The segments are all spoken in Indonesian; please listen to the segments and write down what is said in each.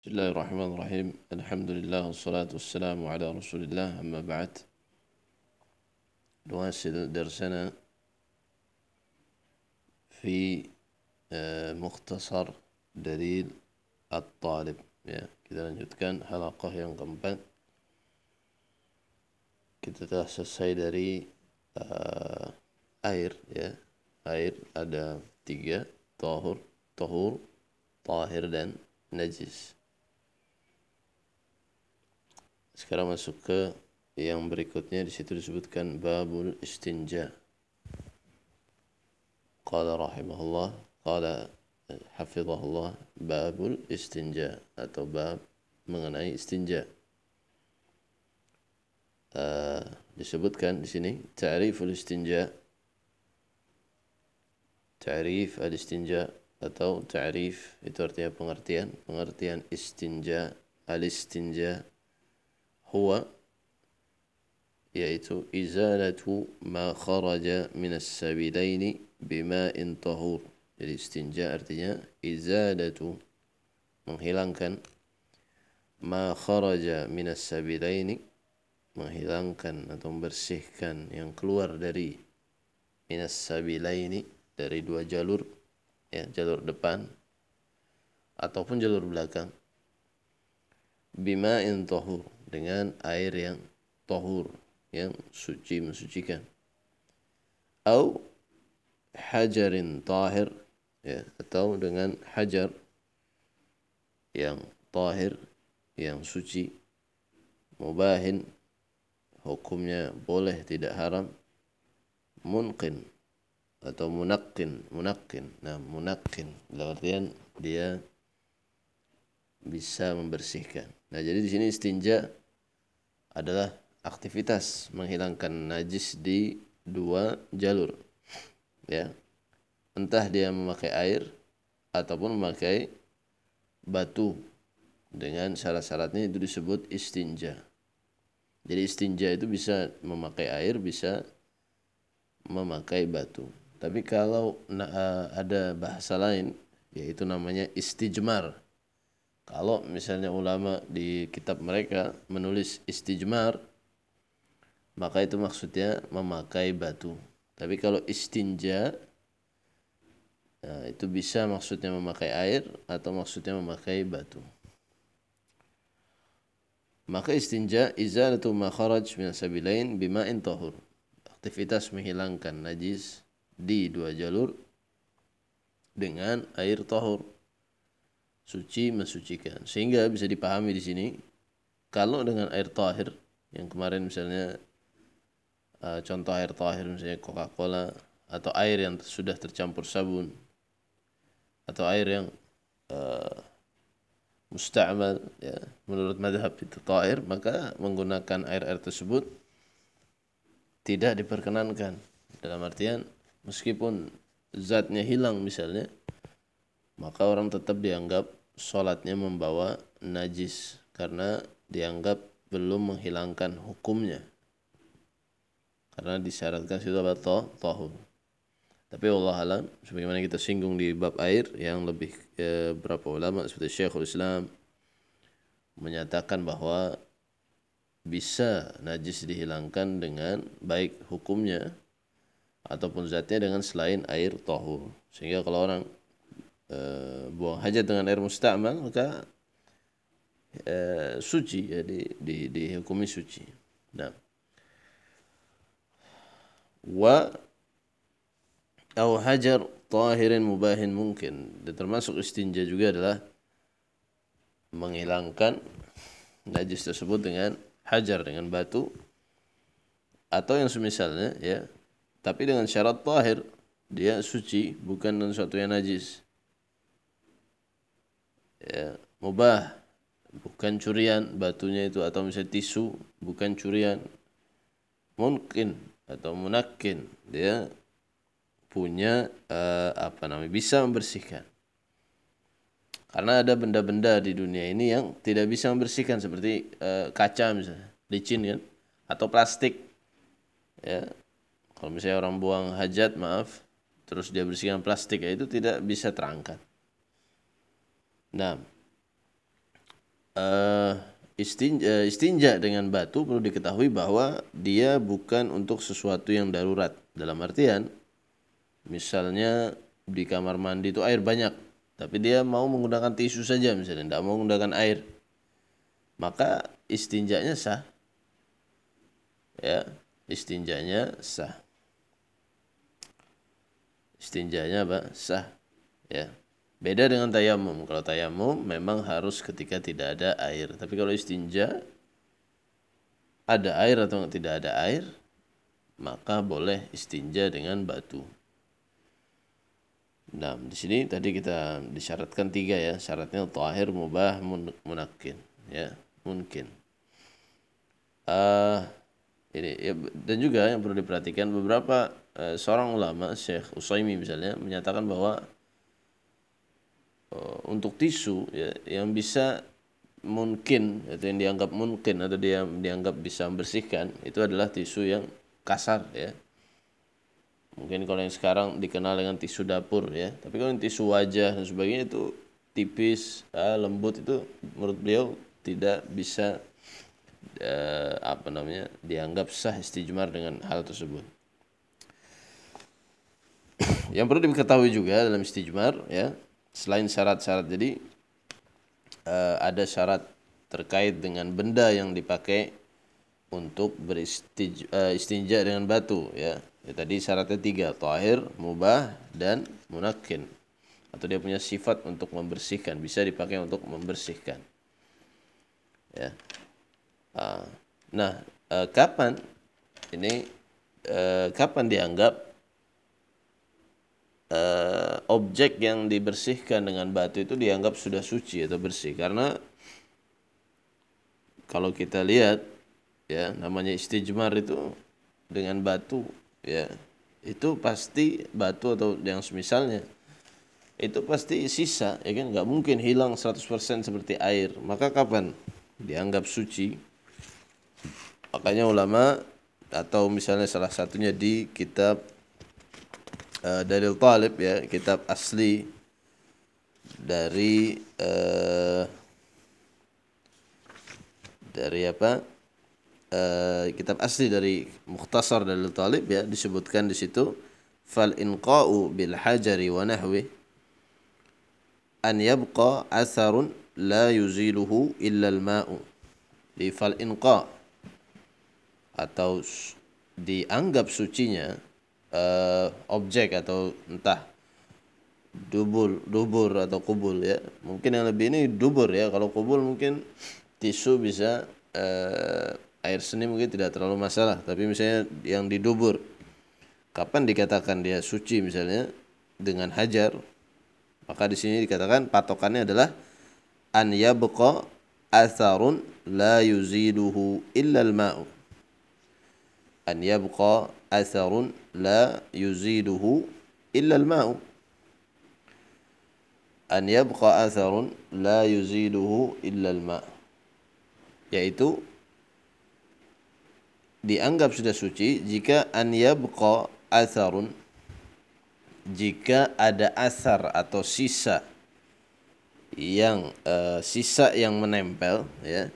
بسم الله الرحمن الرحيم. الحمد لله والصلاة والسلام على رسول الله. أما بعد نواصل درسنا في آه، مختصر دليل الطالب. كذا نجد كان حلقة ينقمبا كذا تحسس سيدري آه، أير يا أير أدا تيجا طاهر طهور طاهر لن نجس. Sekarang masuk ke yang berikutnya di situ disebutkan babul istinja. Qala rahimahullah, qala hafizahullah babul istinja atau bab mengenai istinja. Uh, disebutkan di sini ta'riful istinja ta'rif al-istinja atau ta'rif itu artinya pengertian pengertian istinja al-istinja هو yaitu izalatu ma kharaja minas sabilaini bima'in tahur. Jadi istinja artinya izalatu menghilangkan. ma kharaja minas sabilaini menghilangkan atau membersihkan yang keluar dari minas sabilaini dari dua jalur. Ya jalur depan ataupun jalur belakang. bima'in tahur dengan air yang tohur, yang suci mensucikan. Atau hajarin tahir, ya, atau dengan hajar yang tahir, yang suci, mubahin, hukumnya boleh tidak haram, munqin atau munakin, munakin. Nah, munakin dalam artian dia bisa membersihkan. Nah, jadi di sini istinja adalah aktivitas menghilangkan najis di dua jalur. Ya. Entah dia memakai air ataupun memakai batu. Dengan syarat-syaratnya itu disebut istinja. Jadi istinja itu bisa memakai air, bisa memakai batu. Tapi kalau ada bahasa lain, yaitu namanya istijmar. Kalau misalnya ulama di kitab mereka menulis istijmar, maka itu maksudnya memakai batu. Tapi kalau istinja, nah itu bisa maksudnya memakai air atau maksudnya memakai batu. Maka istinja izalatu ma kharaj min sabilain bima'in tahur. Aktivitas menghilangkan najis di dua jalur dengan air tahur suci mensucikan. Sehingga bisa dipahami di sini kalau dengan air tahir yang kemarin misalnya uh, contoh air tahir misalnya Coca-Cola atau air yang sudah tercampur sabun atau air yang uh, musta'mal ya menurut madhab itu tahir maka menggunakan air-air tersebut tidak diperkenankan dalam artian meskipun zatnya hilang misalnya maka orang tetap dianggap sholatnya membawa najis karena dianggap belum menghilangkan hukumnya. Karena disyaratkan sudah batal tahun tapi Allah alam sebagaimana kita singgung di bab air yang lebih eh, berapa ulama seperti Syekhul Islam menyatakan bahwa bisa najis dihilangkan dengan baik hukumnya ataupun zatnya dengan selain air tahur sehingga kalau orang Eh, buang hajat dengan air musta'mal maka uh, suci ya di, di, dihukumi suci. Nah. Wa atau hajar tahirin mubahin mungkin dan termasuk istinja juga adalah menghilangkan najis tersebut dengan hajar dengan batu atau yang semisalnya ya tapi dengan syarat tahir dia suci bukan dengan suatu yang najis ya, mubah. Bukan curian batunya itu atau misalnya tisu bukan curian. Mungkin atau munakin dia punya uh, apa namanya bisa membersihkan. Karena ada benda-benda di dunia ini yang tidak bisa membersihkan seperti uh, kaca misalnya licin kan atau plastik. Ya kalau misalnya orang buang hajat maaf terus dia bersihkan plastik ya itu tidak bisa terangkat Nah, uh, istinja, istinja dengan batu perlu diketahui bahwa dia bukan untuk sesuatu yang darurat. Dalam artian misalnya di kamar mandi itu air banyak tapi dia mau menggunakan tisu saja misalnya tidak mau menggunakan air. Maka istinjanya sah. Ya istinjanya sah. Istinjanya apa? Sah. Ya beda dengan tayamum kalau tayamum memang harus ketika tidak ada air. Tapi kalau istinja ada air atau tidak ada air maka boleh istinja dengan batu. Nah, di sini tadi kita disyaratkan tiga ya, syaratnya tahir, mubah, munakin, ya, mungkin. Uh, ini ya, dan juga yang perlu diperhatikan beberapa uh, seorang ulama, Syekh Usaimi misalnya, menyatakan bahwa untuk tisu ya, yang bisa mungkin atau yang dianggap mungkin atau dia dianggap bisa membersihkan itu adalah tisu yang kasar ya. Mungkin kalau yang sekarang dikenal dengan tisu dapur ya. Tapi kalau tisu wajah dan sebagainya itu tipis uh, lembut itu menurut beliau tidak bisa uh, apa namanya dianggap sah istijmar dengan hal tersebut. Yang perlu diketahui juga dalam istijmar ya selain syarat-syarat jadi uh, ada syarat terkait dengan benda yang dipakai untuk beristinja uh, dengan batu ya Ya, tadi syaratnya tiga, tahir, mubah, dan munakin. Atau dia punya sifat untuk membersihkan, bisa dipakai untuk membersihkan. Ya. Ah, nah, eh, kapan ini eh, kapan dianggap eh, objek yang dibersihkan dengan batu itu dianggap sudah suci atau bersih? Karena kalau kita lihat ya namanya istijmar itu dengan batu ya itu pasti batu atau yang semisalnya itu pasti sisa ya kan? Nggak mungkin hilang 100% seperti air. Maka kapan? Dianggap suci. Makanya ulama atau misalnya salah satunya di kitab uh, Dalil Talib ya kitab asli dari uh, dari apa? Uh, kitab asli dari Mukhtasar Dalil Talib ya disebutkan di situ fal inqa'u bil hajari wa nahwi an yabqa atharun la yuziluhu illa al ma'u. Di fal inqa atau dianggap sucinya uh, objek atau entah dubur dubur atau kubul ya. Mungkin yang lebih ini dubur ya. Kalau kubul mungkin tisu bisa uh, air seni mungkin tidak terlalu masalah. Tapi misalnya yang didubur kapan dikatakan dia suci misalnya? Dengan hajar maka di sini dikatakan patokannya adalah an yabqa atharun la yuziduhu illa al-ma'u an yabqa atharun la yuziduhu illa al-ma'u. An yabqa atharun la yuziduhu illa al-ma' yaitu dianggap sudah suci jika an yabqa atharun jika ada asar atau sisa yang uh, sisa yang menempel ya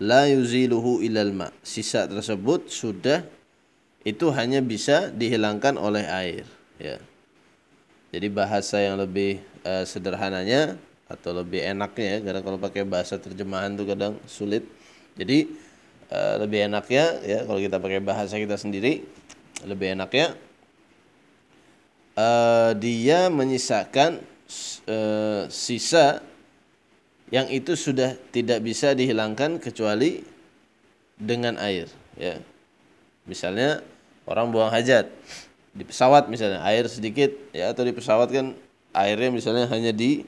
la yuziluhu ilal ma. Sisa tersebut sudah itu hanya bisa dihilangkan oleh air ya. Jadi bahasa yang lebih uh, sederhananya atau lebih enaknya ya karena kalau pakai bahasa terjemahan itu kadang sulit. Jadi Eh, lebih enaknya ya kalau kita pakai bahasa kita sendiri lebih enaknya uh, dia menyisakan uh, sisa yang itu sudah tidak bisa dihilangkan kecuali dengan air ya. Misalnya orang buang hajat di pesawat misalnya air sedikit ya atau di pesawat kan airnya misalnya hanya di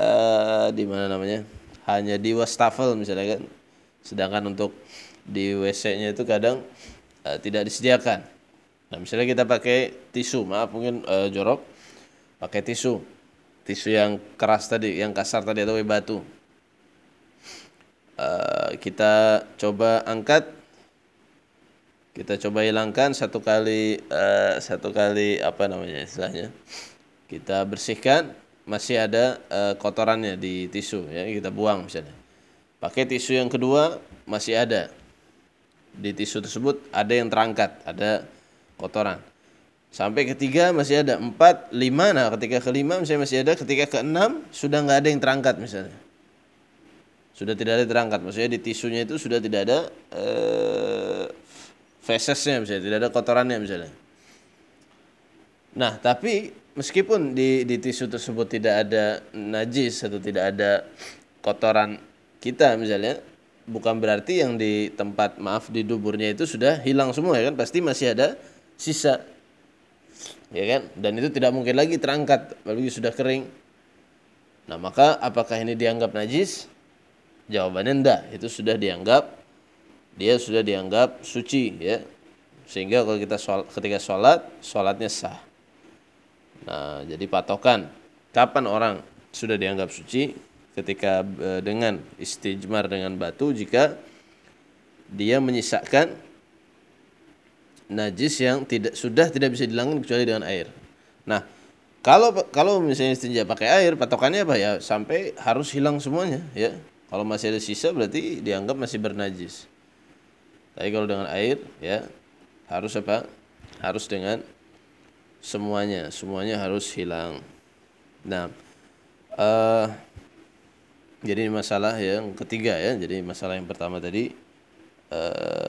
uh, di mana namanya? Hanya di wastafel misalnya kan. Sedangkan untuk di WC-nya itu kadang uh, tidak disediakan. Nah, misalnya kita pakai tisu, maaf mungkin uh, jorok, pakai tisu, tisu yang keras tadi, yang kasar tadi atau batu. Uh, kita coba angkat, kita coba hilangkan satu kali, uh, satu kali apa namanya istilahnya, kita bersihkan, masih ada uh, kotorannya di tisu, ya. Kita buang misalnya. pakai tisu yang kedua masih ada. Di tisu tersebut ada yang terangkat ada kotoran sampai ketiga masih ada empat lima. Nah ketika kelima misalnya masih ada ketika keenam sudah nggak ada yang terangkat misalnya. Sudah tidak ada terangkat. Maksudnya di tisunya itu sudah tidak ada eh, fesesnya misalnya tidak ada kotorannya misalnya. Nah tapi meskipun di di tisu tersebut tidak ada najis atau tidak ada kotoran kita misalnya bukan berarti yang di tempat maaf di duburnya itu sudah hilang semua ya kan? Pasti masih ada sisa ya kan? Dan itu tidak mungkin lagi terangkat apalagi sudah kering. Nah maka apakah ini dianggap najis? Jawabannya enggak. Itu sudah dianggap dia sudah dianggap suci ya. Sehingga kalau kita sholat, ketika sholat sholatnya sah. Nah, jadi patokan kapan orang sudah dianggap suci? Ketika e, dengan istijmar dengan batu jika dia menyisakan najis yang tidak sudah tidak bisa dihilangkan kecuali dengan air. Nah, kalau kalau misalnya istinja pakai air, patokannya apa ya? Sampai harus hilang semuanya, ya. Kalau masih ada sisa berarti dianggap masih bernajis. Tapi kalau dengan air, ya harus apa? Harus dengan semuanya semuanya harus hilang nah uh, jadi masalah yang ketiga ya jadi masalah yang pertama tadi uh,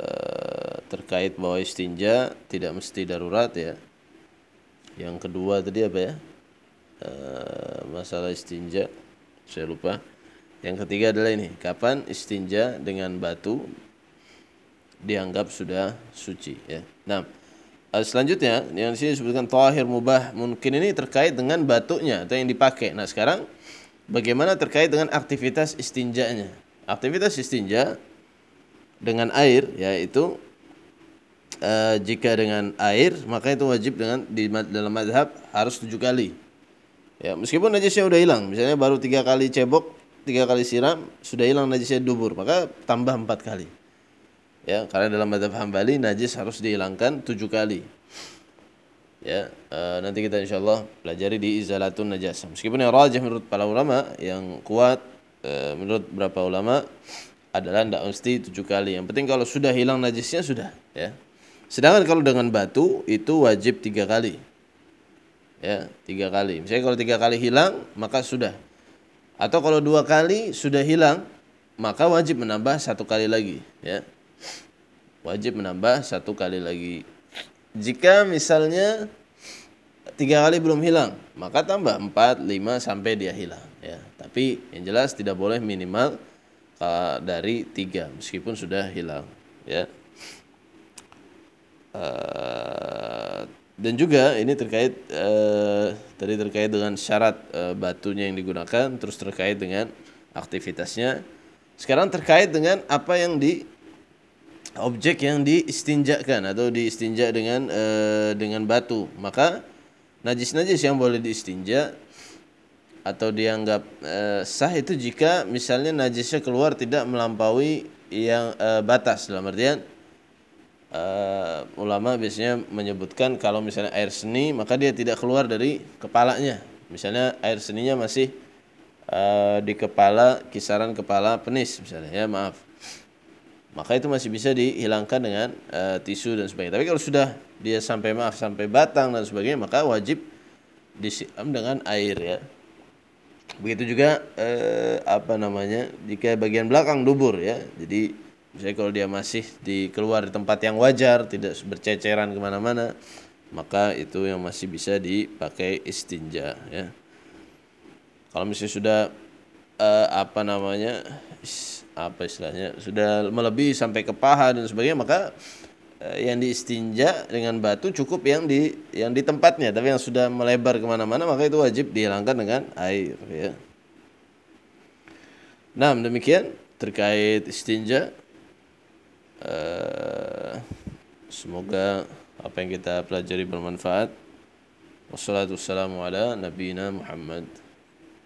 terkait bahwa istinja tidak mesti darurat ya yang kedua tadi apa ya uh, masalah istinja saya lupa yang ketiga adalah ini kapan istinja dengan batu dianggap sudah suci ya nah Uh, selanjutnya yang sini disebutkan tahir mubah mungkin ini terkait dengan batunya atau yang dipakai. Nah, sekarang bagaimana terkait dengan aktivitas istinjanya? Aktivitas istinja dengan air yaitu uh, jika dengan air maka itu wajib dengan di dalam madhab harus tujuh kali. Ya, meskipun najisnya udah hilang, misalnya baru tiga kali cebok, tiga kali siram, sudah hilang najisnya dubur, maka tambah empat kali. Ya karena dalam madhab hambali najis harus dihilangkan tujuh kali. Ya e, nanti kita insya Allah pelajari di izalatun najasa. Meskipun yang rajih menurut para ulama yang kuat e, menurut beberapa ulama adalah tidak mesti tujuh kali. Yang penting kalau sudah hilang najisnya sudah ya sedangkan kalau dengan batu itu wajib tiga kali ya tiga kali misalnya kalau tiga kali hilang maka sudah atau kalau dua kali sudah hilang maka wajib menambah satu kali lagi ya wajib menambah satu kali lagi. Jika misalnya tiga kali belum hilang, maka tambah empat, lima sampai dia hilang. Ya, tapi yang jelas tidak boleh minimal uh, dari tiga meskipun sudah hilang. Ya. Uh, dan juga ini terkait uh, tadi terkait dengan syarat uh, batunya yang digunakan, terus terkait dengan aktivitasnya. Sekarang terkait dengan apa yang di objek yang diistinjakan atau diistinja dengan uh, dengan batu maka najis-najis yang boleh diistinja atau dianggap uh, sah itu jika misalnya najisnya keluar tidak melampaui yang uh, batas dalam artian uh, ulama biasanya menyebutkan kalau misalnya air seni maka dia tidak keluar dari kepalanya misalnya air seninya masih uh, di kepala kisaran kepala penis misalnya ya maaf maka itu masih bisa dihilangkan dengan uh, tisu dan sebagainya. Tapi kalau sudah dia sampai maaf sampai batang dan sebagainya maka wajib disiram dengan air ya. Begitu juga uh, apa namanya jika bagian belakang dubur ya. Jadi misalnya kalau dia masih di keluar di tempat yang wajar tidak berceceran ke mana-mana maka itu yang masih bisa dipakai istinja ya. Kalau misalnya sudah uh, apa namanya apa istilahnya sudah melebihi sampai ke paha dan sebagainya maka eh, yang diistinja dengan batu cukup yang di yang di tempatnya tapi yang sudah melebar ke mana-mana maka itu wajib dihilangkan dengan air ya. Nah demikian terkait istinja uh, semoga apa yang kita pelajari bermanfaat. Wassalamualaikum warahmatullahi wabarakatuh.